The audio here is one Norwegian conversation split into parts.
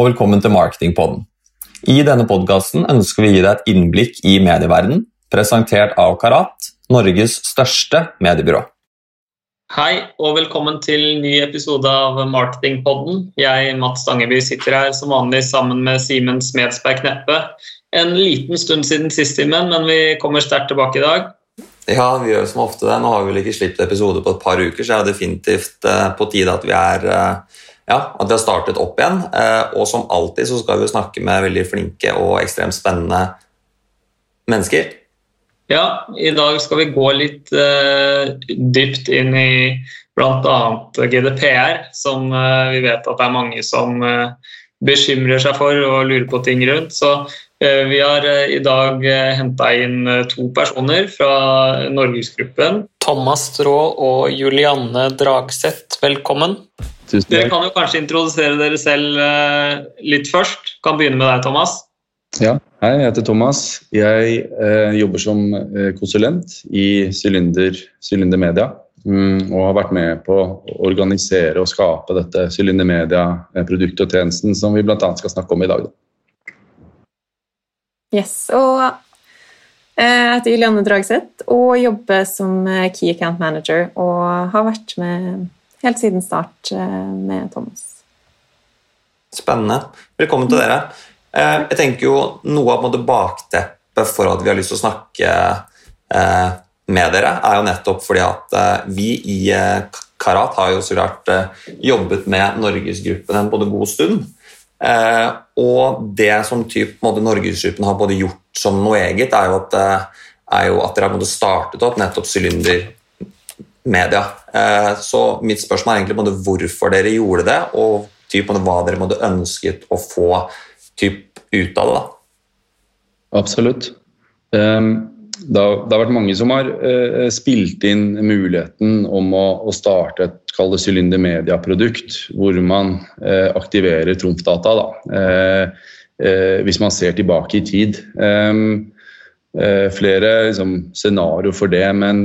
Og velkommen til Marketingpodden. I denne podkasten ønsker vi å gi deg et innblikk i medieverdenen, presentert av Karat, Norges største mediebyrå. Hei og velkommen til ny episode av Marketingpodden. Jeg, Mats Stangeby, sitter her som vanlig sammen med Simen Smedsberg Kneppe. En liten stund siden sist, Simen, men vi kommer sterkt tilbake i dag. Ja, vi gjør som ofte det. Nå har vi vel ikke sluppet episode på et par uker, så det er definitivt eh, på tide at vi er eh, ja, at vi har startet opp igjen. Eh, og som alltid så skal vi snakke med veldig flinke og ekstremt spennende mennesker. Ja, i dag skal vi gå litt uh, dypt inn i bl.a. GDPR, som uh, vi vet at det er mange som uh, bekymrer seg for og lurer på ting rundt. Så vi har i dag uh, henta inn to personer fra Norgesgruppen. Thomas Strå og Julianne Dragseth, velkommen. Dere kan jo kanskje introdusere dere selv litt først. Kan begynne med deg, Thomas. Ja, hei, jeg heter Thomas. Jeg eh, jobber som eh, konsulent i Sylinder, Cylinder Media. Mm, og har vært med på å organisere og skape dette Sylinder Media-produktet og tjenesten som vi bl.a. skal snakke om i dag. Yes, og eh, jeg heter Julianne Dragseth og jobber som eh, Key Account Manager og har vært med helt siden start eh, med Thomas. Spennende. Velkommen til dere. Eh, jeg tenker jo Noe av bakteppet for at vi har lyst til å snakke eh, med dere, er jo nettopp fordi at vi i Karat har jo så klart jobbet med Norgesgruppen en både god stund. Og det som typ, Norgesgruppen har både gjort som noe eget, er jo at, er jo at dere har startet opp nettopp Sylinder Media. Så mitt spørsmål er egentlig hvorfor dere gjorde det, og typ, hva dere måtte ønsket å få typ ut av det. da. Absolutt. Um, det, har, vært mange som har uh, spilt inn muligheten om å, starte et kall det Cylinder Media-produkt, hvor man uh, aktiverer trumfdata. Da. Hvis man ser tilbake i tid. Um, flere liksom, scenarioer for det, men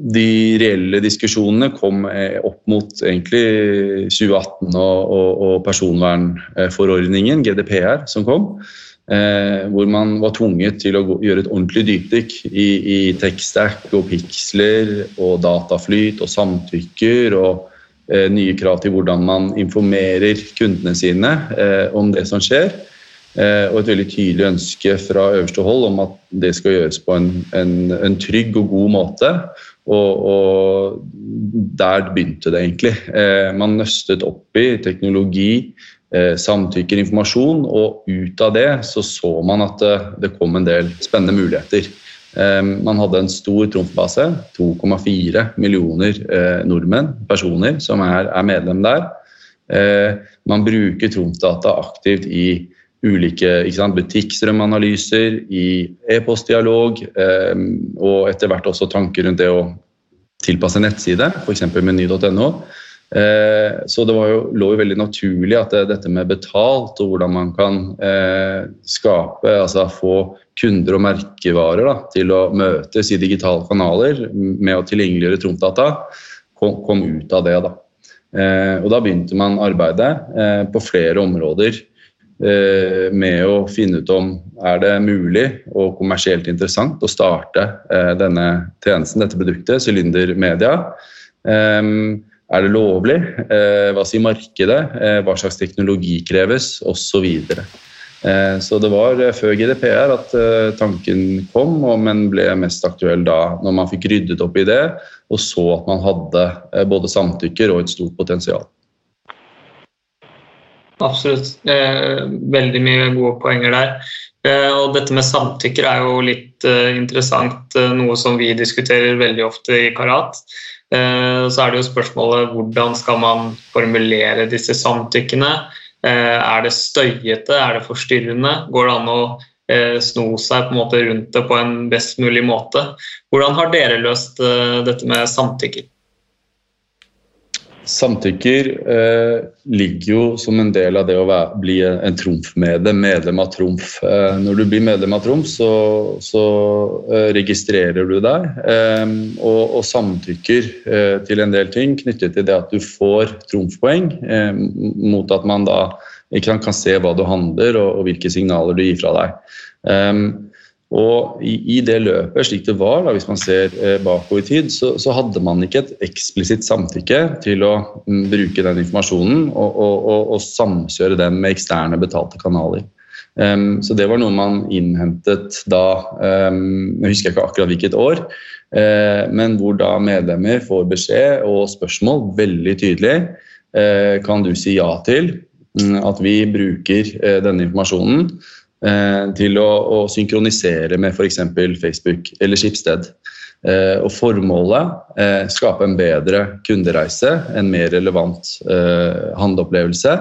de reelle diskusjonene kom opp mot egentlig 2018 og, og, og personvernforordningen, GDPR, som kom. Eh, hvor man var tvunget til å gjøre et ordentlig dypdykk i, i tech-stack og piksler og dataflyt og samtykker og eh, nye krav til hvordan man informerer kundene sine eh, om det som skjer. Eh, og et veldig tydelig ønske fra øverste hold om at det skal gjøres på en, en, en trygg og god måte. Og, og, der begynte det egentlig. Eh, man nøstet opp i teknologi, eh, samtykker, informasjon, og ut av det så så man at det, det kom en del spennende muligheter. Eh, man hadde en stor trumfbase, 2,4 millioner eh, nordmenn, personer, som er, er medlem der. Eh, man bruker trumfdata aktivt i ulike butikkstrømanalyser, i e-postdialog, eh, og etter hvert også tanker rundt det å tilpasse nettside, f.eks. meny.no. Eh, så det jo, lå jo veldig naturlig at det, dette med betalt og hvordan man kan eh, skape, altså få kunder og merkevarer da, til å møtes i digitale kanaler med å tilgjengeliggjøre Tromdata, kom, kom, ut av det. da. Eh, og da begynte man arbeidet eh, på flere områder Eh, med å finne ut om er det mulig og kommersielt interessant å starte eh, denne tjenesten, dette produktet, Cylinder Media. Eh, er det lovlig? Hva sier markedet? Hva slags teknologi kreves? Osv. Så, så det var før GDPR at tanken kom, men ble mest aktuell da når man fikk ryddet opp i det og så at man hadde både samtykker og et stort potensial. Absolutt. Eh, veldig mye gode poenger der. Eh, og dette med samtykker er jo litt eh, interessant, noe som vi diskuterer veldig ofte i Karat. Så er det jo spørsmålet hvordan skal man formulere disse samtykkene? Er det støyete? Er det forstyrrende? Går det an å sno seg på en måte rundt det på en best mulig måte? Hvordan har dere løst dette med samtykker? Samtykker eh, ligger jo som en del av det å være, bli en trumfmedlem, medlem av Trumf. Eh, når du blir medlem av Trumf, så, så eh, registrerer du deg eh, og, og, samtykker eh, til en del ting knyttet til det at du får trumfpoeng, eh, mot at man da ikke kan se hva du handler og, og, hvilke signaler du gir fra deg. Og i, i, det løpet, slik det var, da, hvis man ser eh, bakover i tid, så, så, hadde man ikke et eksplisitt samtykke til å m, bruke den informasjonen og, og, og, og samkjøre den med eksterne betalte kanaler. Um, så det var noe man innhentet da um, Jeg husker ikke akkurat hvilket år, uh, men hvor da medlemmer får beskjed og spørsmål veldig tydelig. Uh, kan du si ja til um, at vi bruker uh, denne informasjonen til å, å, synkronisere med f.eks. Facebook eller Skipsted? og formålet eh, skape en bedre kundereise, en mer relevant handleopplevelse.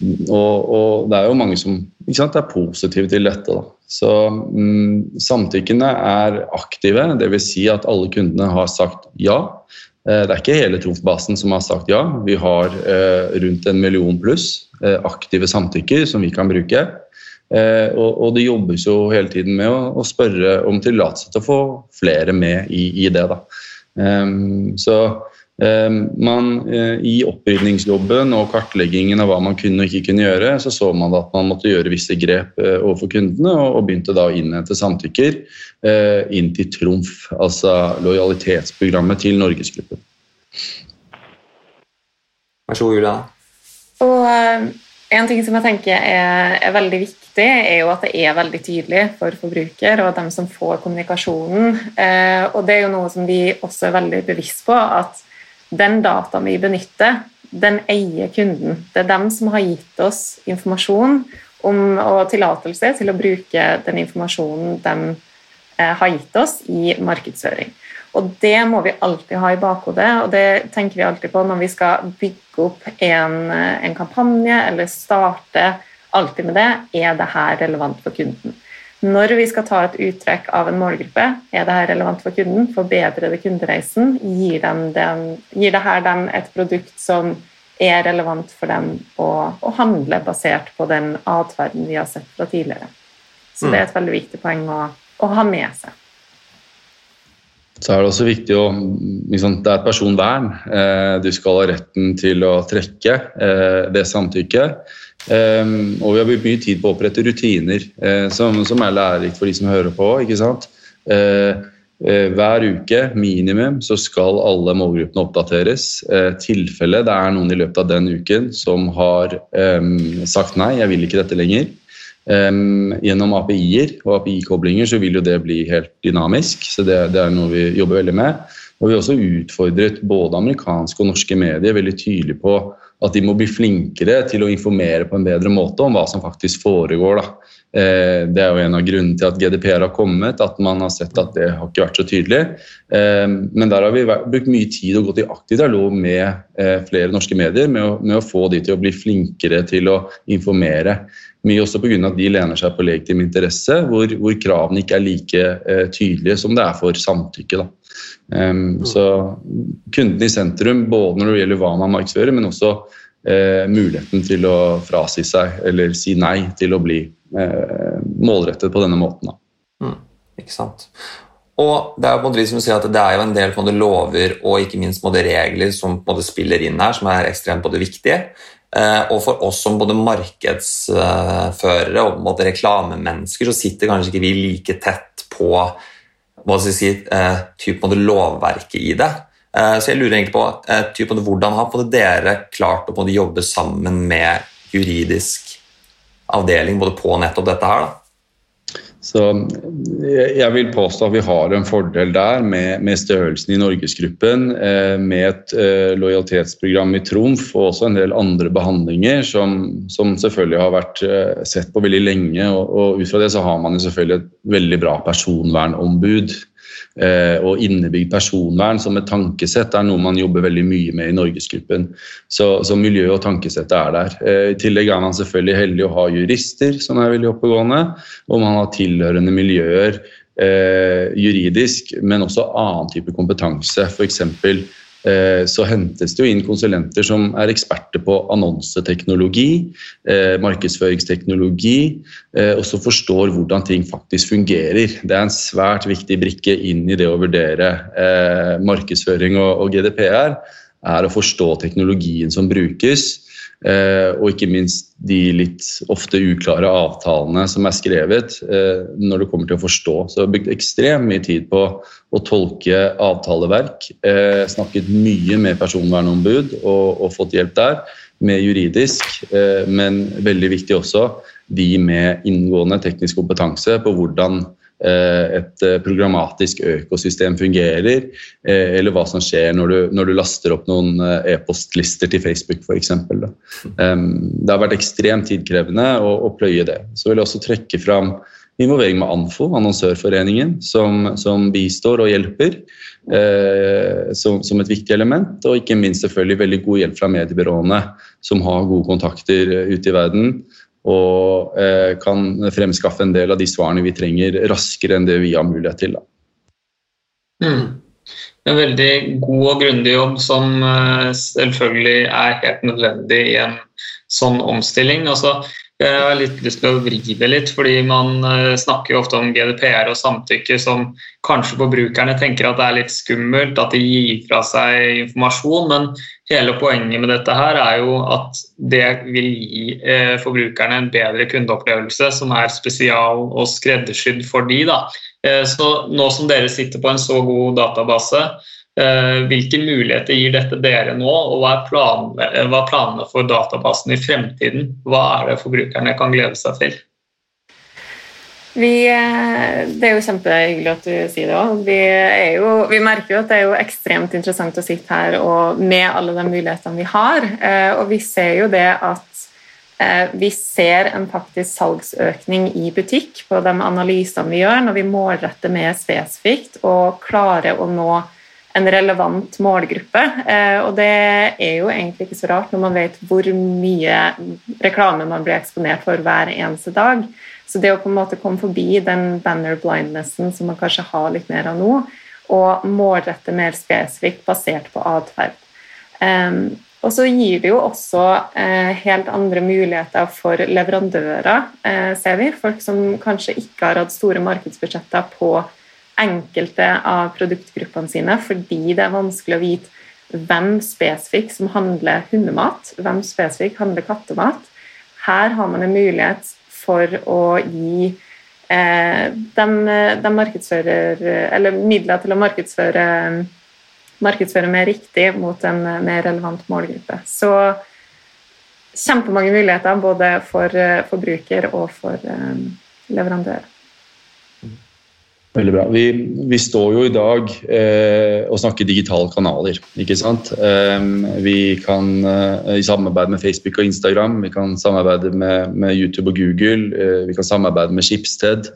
Og, og, det er jo mange som sant, er positive til dette. Da. Så mm, Samtykkene er aktive, dvs. Si at alle kundene har sagt ja. Eh, det er ikke hele Trumf-basen som har sagt ja. Vi har eh, rundt en million pluss eh, aktive samtykker som vi kan bruke. Og, det jobbes jo hele tiden med å, spørre om tillatelse til å få flere med i, det. Um, så Ehm, man, eh, I opprydningsjobben og kartleggingen av hva man kunne og ikke kunne gjøre, så så man at man måtte gjøre visse grep eh, overfor kundene, og begynte da å innhente samtykker eh, inn til Trumf, altså lojalitetsprogrammet til Norgesgruppen. Vær så god, Julia. Og en ting som jeg tenker er, er, veldig viktig, er jo at det er veldig tydelig for forbruker og dem som får kommunikasjonen. Eh, og det er jo noe som vi også er veldig bevisst på, at den dataen vi benytter, den eier kunden. Det er dem som har gitt oss informasjon om, og tillatelse til å bruke den informasjonen de eh, har gitt oss i markedsføring. Og Det må vi alltid ha i bakhodet, og det tenker vi alltid på når vi skal bygge opp en, eh, en kampanje eller starte alltid med det. Er det her relevant for kunden? Når vi skal ta et uttrekk av en målgruppe, er dette relevant for kunden? Forbedrer det kundereisen? Gir, den den, gir det her dem et produkt som er relevant for dem å, å handle basert på den atferden vi har sett fra tidligere? Så det er et veldig viktig poeng å, å ha med seg. Så er det også viktig å liksom, Det er et personvern. Eh, du skal ha retten til å trekke eh, det samtykket. Um, og vi har brukt mye tid på å opprette rutiner som, som, er lærerikt for de som hører på. ikke sant? Hver uke minimum så skal alle målgruppene oppdateres. tilfelle det er noen i løpet av den uken som har sagt nei, jeg vil ikke dette lenger. Um, gjennom API-er og API-koblinger så vil jo det bli helt dynamisk. så det, det er noe vi jobber veldig med. Og vi har også utfordret både amerikanske og norske medier veldig tydelig på at de må bli flinkere til å informere på en bedre måte om hva som faktisk foregår. Da. Eh, det er jo en av grunnene til at GDPR har kommet, at man har sett at det har ikke vært så tydelig. Eh, men der har vi brukt mye tid og gått i aktiv dialog med eh, flere norske medier med å, med å få de til å bli flinkere til å informere. Mye også pga. at de lener seg på legitim interesse, hvor, hvor, kravene ikke er like tydelige som det er for samtykke. Um, så kunden i sentrum, både når det gjelder hva man markedsfører, men også eh, muligheten til å frasi seg eller si nei til å bli eh, målrettet på denne måten. Mm, ikke sant. Og det er jo på som sier at det er jo en del lover og ikke minst regler som spiller inn her, som er ekstremt både viktige. Uh, og for oss som både markedsførere og reklamemennesker så sitter kanskje ikke vi like tett på hva skal si, eh, typ lovverket i det. Eh, så jeg lurer egentlig på, eh, typ, hvordan har dere klart å jobbe sammen med juridisk avdeling både på nettopp dette her? da? Så jeg vil påstå at vi har en fordel der med, med størrelsen i Norgesgruppen, eh, med et eh, lojalitetsprogram i Trumf og også en del andre behandlinger som, som selvfølgelig har vært eh, sett på veldig lenge. Og, og, ut fra det så har man jo selvfølgelig et veldig bra personvernombud Eh, og innebygd personvern som et tankesett er noe man jobber veldig mye med i Norgesgruppen. Så, så miljø og tankesettet er der. Eh, I tillegg er man selvfølgelig heldig å ha jurister som er veldig oppegående, og man har tilhørende miljøer eh, juridisk, men også annen type kompetanse. F.eks. Eh, så hentes det jo inn konsulenter som er eksperter på annonseteknologi, eh, markedsføringsteknologi, eh, og som forstår hvordan ting faktisk fungerer. Det er en svært viktig brikke inn i det å vurdere markedsføring og GDPR, er å forstå teknologien som brukes. Eh, og ikke minst de litt ofte uklare avtalene som er skrevet eh, når det kommer til å forstå. Så jeg har brukt ekstremt mye tid på å tolke avtaleverk. Eh, snakket mye med personvernombud og, og fått hjelp der, med juridisk. Men veldig viktig også de med inngående teknisk kompetanse på hvordan et eh, programmatisk økosystem fungerer, eh, eller hva som skjer når du, når du laster opp noen e-postlister til Facebook f.eks. Det har vært ekstremt tidkrevende å, å, pløye det. Så vil jeg også trekke fram involvering med ANFO, Annonsørforeningen, som, som bistår og hjelper eh, som, som, et viktig element. Og ikke minst selvfølgelig veldig god hjelp fra mediebyråene, som har gode kontakter ute i verden og eh, kan fremskaffe en del av de svarene vi trenger, raskere enn det vi har mulighet til. Mm. En veldig god og grundig jobb som eh, selvfølgelig er helt nødvendig i en sånn omstilling. Altså, jeg har litt lyst til å vri det litt, fordi man eh, snakker jo ofte om GDPR og samtykke som kanskje forbrukerne tenker at det er litt skummelt, at de gir fra seg informasjon. Men hele poenget med dette her er jo at det vil gi eh, forbrukerne en bedre kundeopplevelse som er spesial og skreddersydd for de. Da. Eh, så nå som dere sitter på en så god database, hvilke muligheter gir dette dere nå, og hva er, planene, hva er planene for databasen i fremtiden? Hva er det forbrukerne kan glede seg til? Vi, eh, det er jo kjempehyggelig at du sier det òg. Vi, vi, merker jo at det er jo ekstremt interessant å sitte her med alle de mulighetene vi har. Eh, og vi ser jo det at vi ser en faktisk salgsøkning i butikk på de analysene vi gjør når vi målretter mer spesifikt og klarer å nå en relevant målgruppe. Eh, og det er jo egentlig ikke så rart når man vet hvor mye reklame man blir eksponert for hver eneste dag. Så det å på en måte komme forbi den banner blindnessen som man kanskje har litt mer av nå, og målrette mer spesifikt basert på atferd. Um, og så gir det jo også eh, helt andre muligheter for leverandører, eh, ser vi. Folk som kanskje ikke har hatt store markedsbudsjetter på enkelte av produktgruppene sine fordi det er vanskelig å vite hvem spesifikt som handler hundemat, hvem spesifikt handler kattemat. Her har man en mulighet for å gi eh, dem, markedsfører Eller midler til å markedsføre, markedsføre mer riktig mot en mer relevant målgruppe. Så kjempemange muligheter både for forbruker og for eh, leverandør. Veldig bra. Vi, vi, står jo i dag eh, og snakker digitale kanaler. ikke sant? Eh, vi kan eh, i samarbeid med Facebook og Instagram, vi kan samarbeide med, med YouTube og Google, eh, vi kan samarbeide med Schibsted.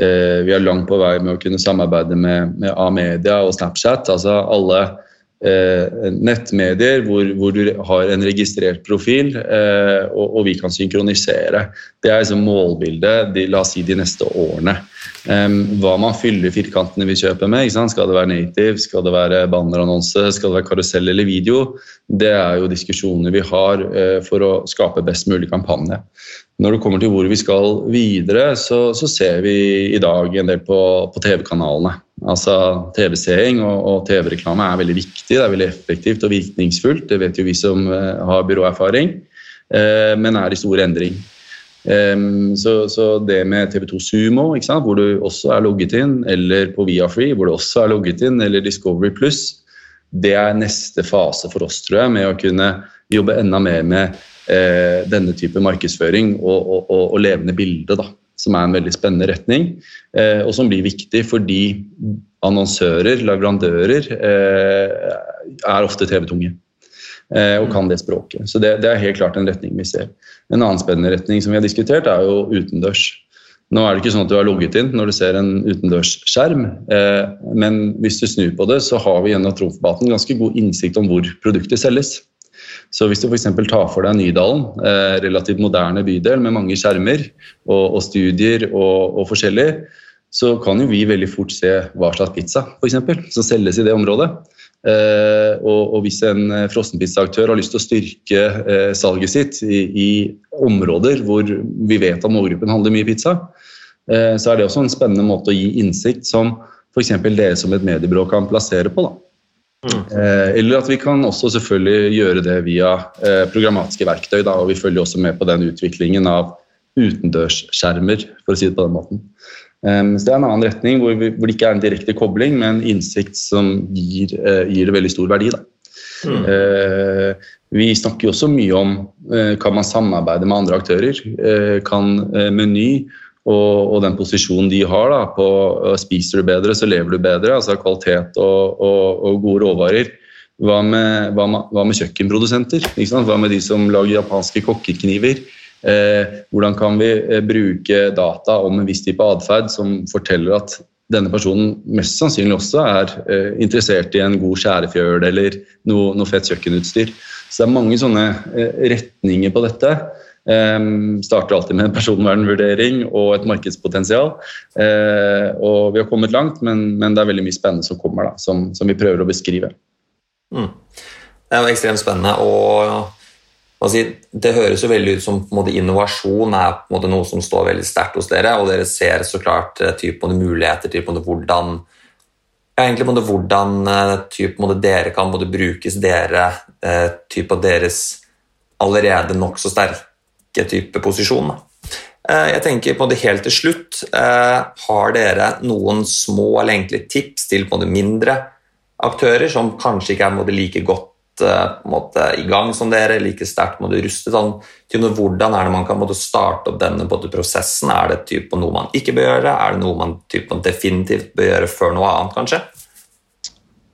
Eh, vi er langt på vei med å kunne samarbeide med, med A-media og Snapchat. altså alle nettmedier hvor, hvor, du har en registrert profil, og, og, vi kan synkronisere. Det er liksom målbildet de, la oss si, de neste årene. Um, hva man fyller firkantene vi kjøper med. Skal det være native, skal det være bannerannonse, skal det være karusell eller video? Det er jo diskusjoner vi har uh, for å skape best mulig kampanje. Når det kommer til hvor vi skal videre, så, så ser vi i dag en del på, på TV-kanalene. Altså TV-seing og, og TV-reklame er veldig viktig, det er veldig effektivt og virkningsfullt. Det vet jo vi som uh, har byråerfaring, uh, men er i stor endring. Um, så, så, det med TV2 Sumo, hvor du også er logget inn, eller på Viafree, hvor du også er logget inn, eller Discovery Pluss, det er neste fase for oss, tror jeg, med å kunne jobbe enda mer med uh, denne type markedsføring og, og, og, og levende bilde, da, som er en veldig spennende retning, eh, og som blir viktig fordi annonsører, leverandører, eh, er ofte TV-tunge. Eh, og kan det språket. Så det, det, er helt klart en retning vi ser. En annen spennende retning som vi har diskutert, er jo utendørs. Nå er det ikke sånn at du har logget inn når du ser en utendørsskjerm, men hvis du snur på det, så har vi gjennom Trumfbaten ganske god innsikt om hvor produktet selges. Så hvis du f.eks. tar for deg Nydalen, eh, relativt moderne bydel med mange skjermer og, og studier og, og, forskjellig, så kan jo vi veldig fort se hva slags pizza for eksempel, som selges i det området. Eh, og, og, hvis en eh, frossenpizzaaktør har lyst til å styrke eh, salget sitt i, i, områder hvor vi vet at målgruppen handler mye pizza, eh, så er det også en spennende måte å gi innsikt som f.eks. dere som et mediebyrå kan plassere på. Da. Mm. Eh, eller at vi kan også selvfølgelig gjøre det via eh, programmatiske verktøy. Da, og vi følger også med på den utviklingen av utendørsskjermer, for å si det på den måten. Um, så Det er en annen retning hvor, vi, hvor, det ikke er en direkte kobling, men innsikt som gir, gir veldig stor verdi. Da. Mm. Vi snakker jo også mye om kan man samarbeide med andre aktører. kan Meny og, og, den posisjonen de har da, på spiser du bedre, så lever du bedre, altså kvalitet og, og, og gode råvarer. Hva med, hva, med, hva med, kjøkkenprodusenter? Hva med de som lager japanske kokkekniver? Eh, hvordan kan vi eh, bruke data om en viss type atferd som forteller at denne personen mest sannsynlig også er eh, interessert i en god skjærefjøl eller noe, noe, fett kjøkkenutstyr. Så det er mange sånne retninger på dette. Um, starter alltid med en personvernvurdering og et markedspotensial. Uh, og vi har kommet langt, men, det er veldig mye spennende som kommer, da, som, vi prøver å beskrive. Mm. Det er jo ekstremt spennende. og det høres jo veldig ut som måte, innovasjon er måte, noe som står veldig sterkt hos dere, og dere ser så klart eh, typ, muligheter til hvordan ja, egentlig måte, hvordan eh, typ, måte, dere kan brukes dere eh, typ deres allerede nokså sterke type posisjon. Eh, jeg tenker på det helt til slutt. Eh, har dere noen små eller enkle tips til på det mindre aktører som kanskje ikke er like godt Eh, måte, i gang som dere, like sterkt må du ruste. Sånn, hvordan er det man kan måte, starte opp denne måte, prosessen? Er det typ, noe man ikke bør gjøre? Er det noe man typ, definitivt bør gjøre før noe annet, kanskje?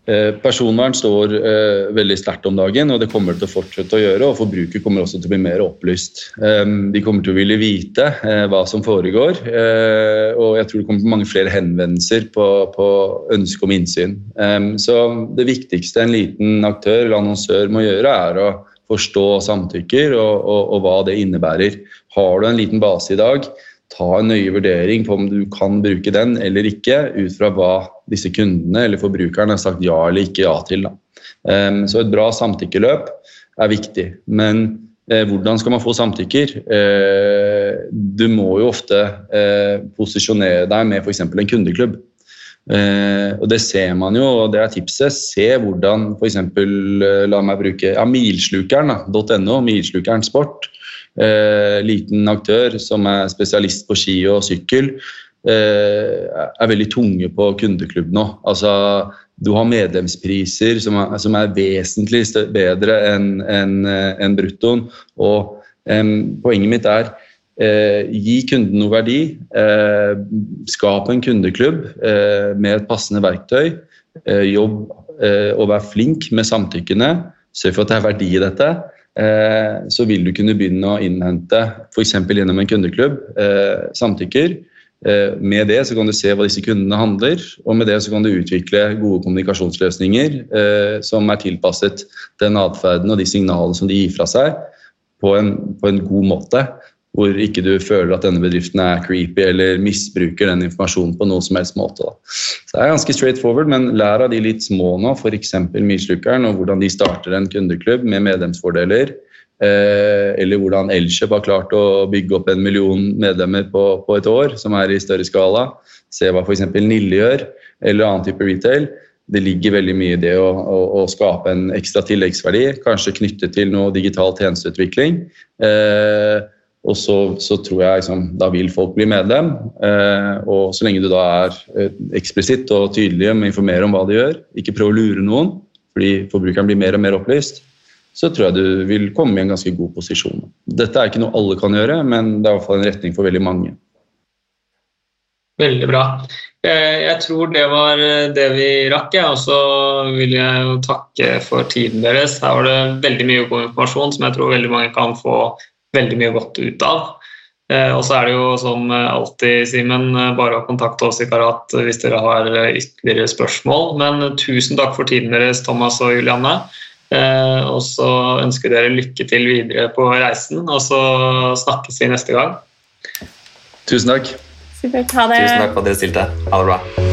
Eh, personvern står eh, veldig sterkt om dagen, og det kommer til å fortsette å gjøre. og Forbruker kommer også til å bli mer opplyst. Eh, de kommer til å ville vite hva som foregår. Og jeg tror det kommer mange flere henvendelser på, på ønske om innsyn. Så det viktigste en liten aktør eller annonsør må gjøre, er å forstå samtykker og, og, og hva det innebærer. Har du en liten base i dag, ta en nøye vurdering på om du kan bruke den eller ikke, ut fra hva disse kundene eller forbrukerne har sagt ja eller ikke ja til. Um, så et bra samtykkeløp er viktig. Men eh, hvordan skal man få samtykker? Eh, du må jo ofte eh, posisjonere deg med f.eks. en kundeklubb. Og Det ser man jo, og det er tipset. Se hvordan f.eks. La meg bruke ja, milslukeren.no, milslukeren sport liten aktør som er spesialist på ski og sykkel, er veldig tunge på kundeklubb nå. Altså, du har medlemspriser som er, som er vesentlig bedre enn en, en bruttoen. Og um, poenget mitt er Eh, gi kunden noe verdi. Eh, skap en kundeklubb eh, med et passende verktøy. Eh, jobb og vær flink med samtykkene. Sørg for at det er verdi i dette. Eh, så vil du kunne begynne å innhente f.eks. gjennom en kundeklubb eh, samtykker. Eh, med det så kan du se hva disse kundene handler, og med det så kan du utvikle gode kommunikasjonsløsninger som er tilpasset den atferden og de signalene som de gir fra seg, på en, på en god måte hvor ikke du føler at denne bedriften er creepy eller misbruker den informasjonen på noen som helst måte. Da. Så Det er ganske straight forward, men lær av de litt små nå, f.eks. Myrslukeren, og hvordan de starter en kundeklubb med medlemsfordeler. Eh, eller hvordan Elkjøp har klart å bygge opp en million medlemmer på, på et år, som er i større skala. Se hva f.eks. Nille gjør, eller annen type retail det ligger veldig mye i det å, å, å, skape en ekstra tilleggsverdi, kanskje knyttet til noe digital tjenesteutvikling. Eh, og så, så, tror jeg liksom, da vil folk bli medlem. Eh, og så lenge du da er eh, eksplisitt og tydelig med å informere om hva de gjør, ikke prøve å lure noen, fordi forbrukeren blir mer og mer opplyst, så tror jeg du vil komme i en ganske god posisjon. Dette er ikke noe alle kan gjøre, men det er i hvert fall en retning for veldig mange. Veldig bra. Eh, jeg tror det var eh, det vi rakk. Og så vil jeg jo takke for tiden deres. Her var det veldig mye god informasjon som jeg tror veldig mange kan få veldig mye godt ut av. Eh, og så er det jo som alltid, Simen, bare å kontakte oss i Karat hvis dere har ytterligere spørsmål. Men tusen takk for tiden deres, Thomas og Julianne. Og så ønsker dere lykke til videre på reisen, og så snakkes vi neste gang. Tusen takk. Supert. Ha det. Tusen takk for at dere stilte. Ha det bra.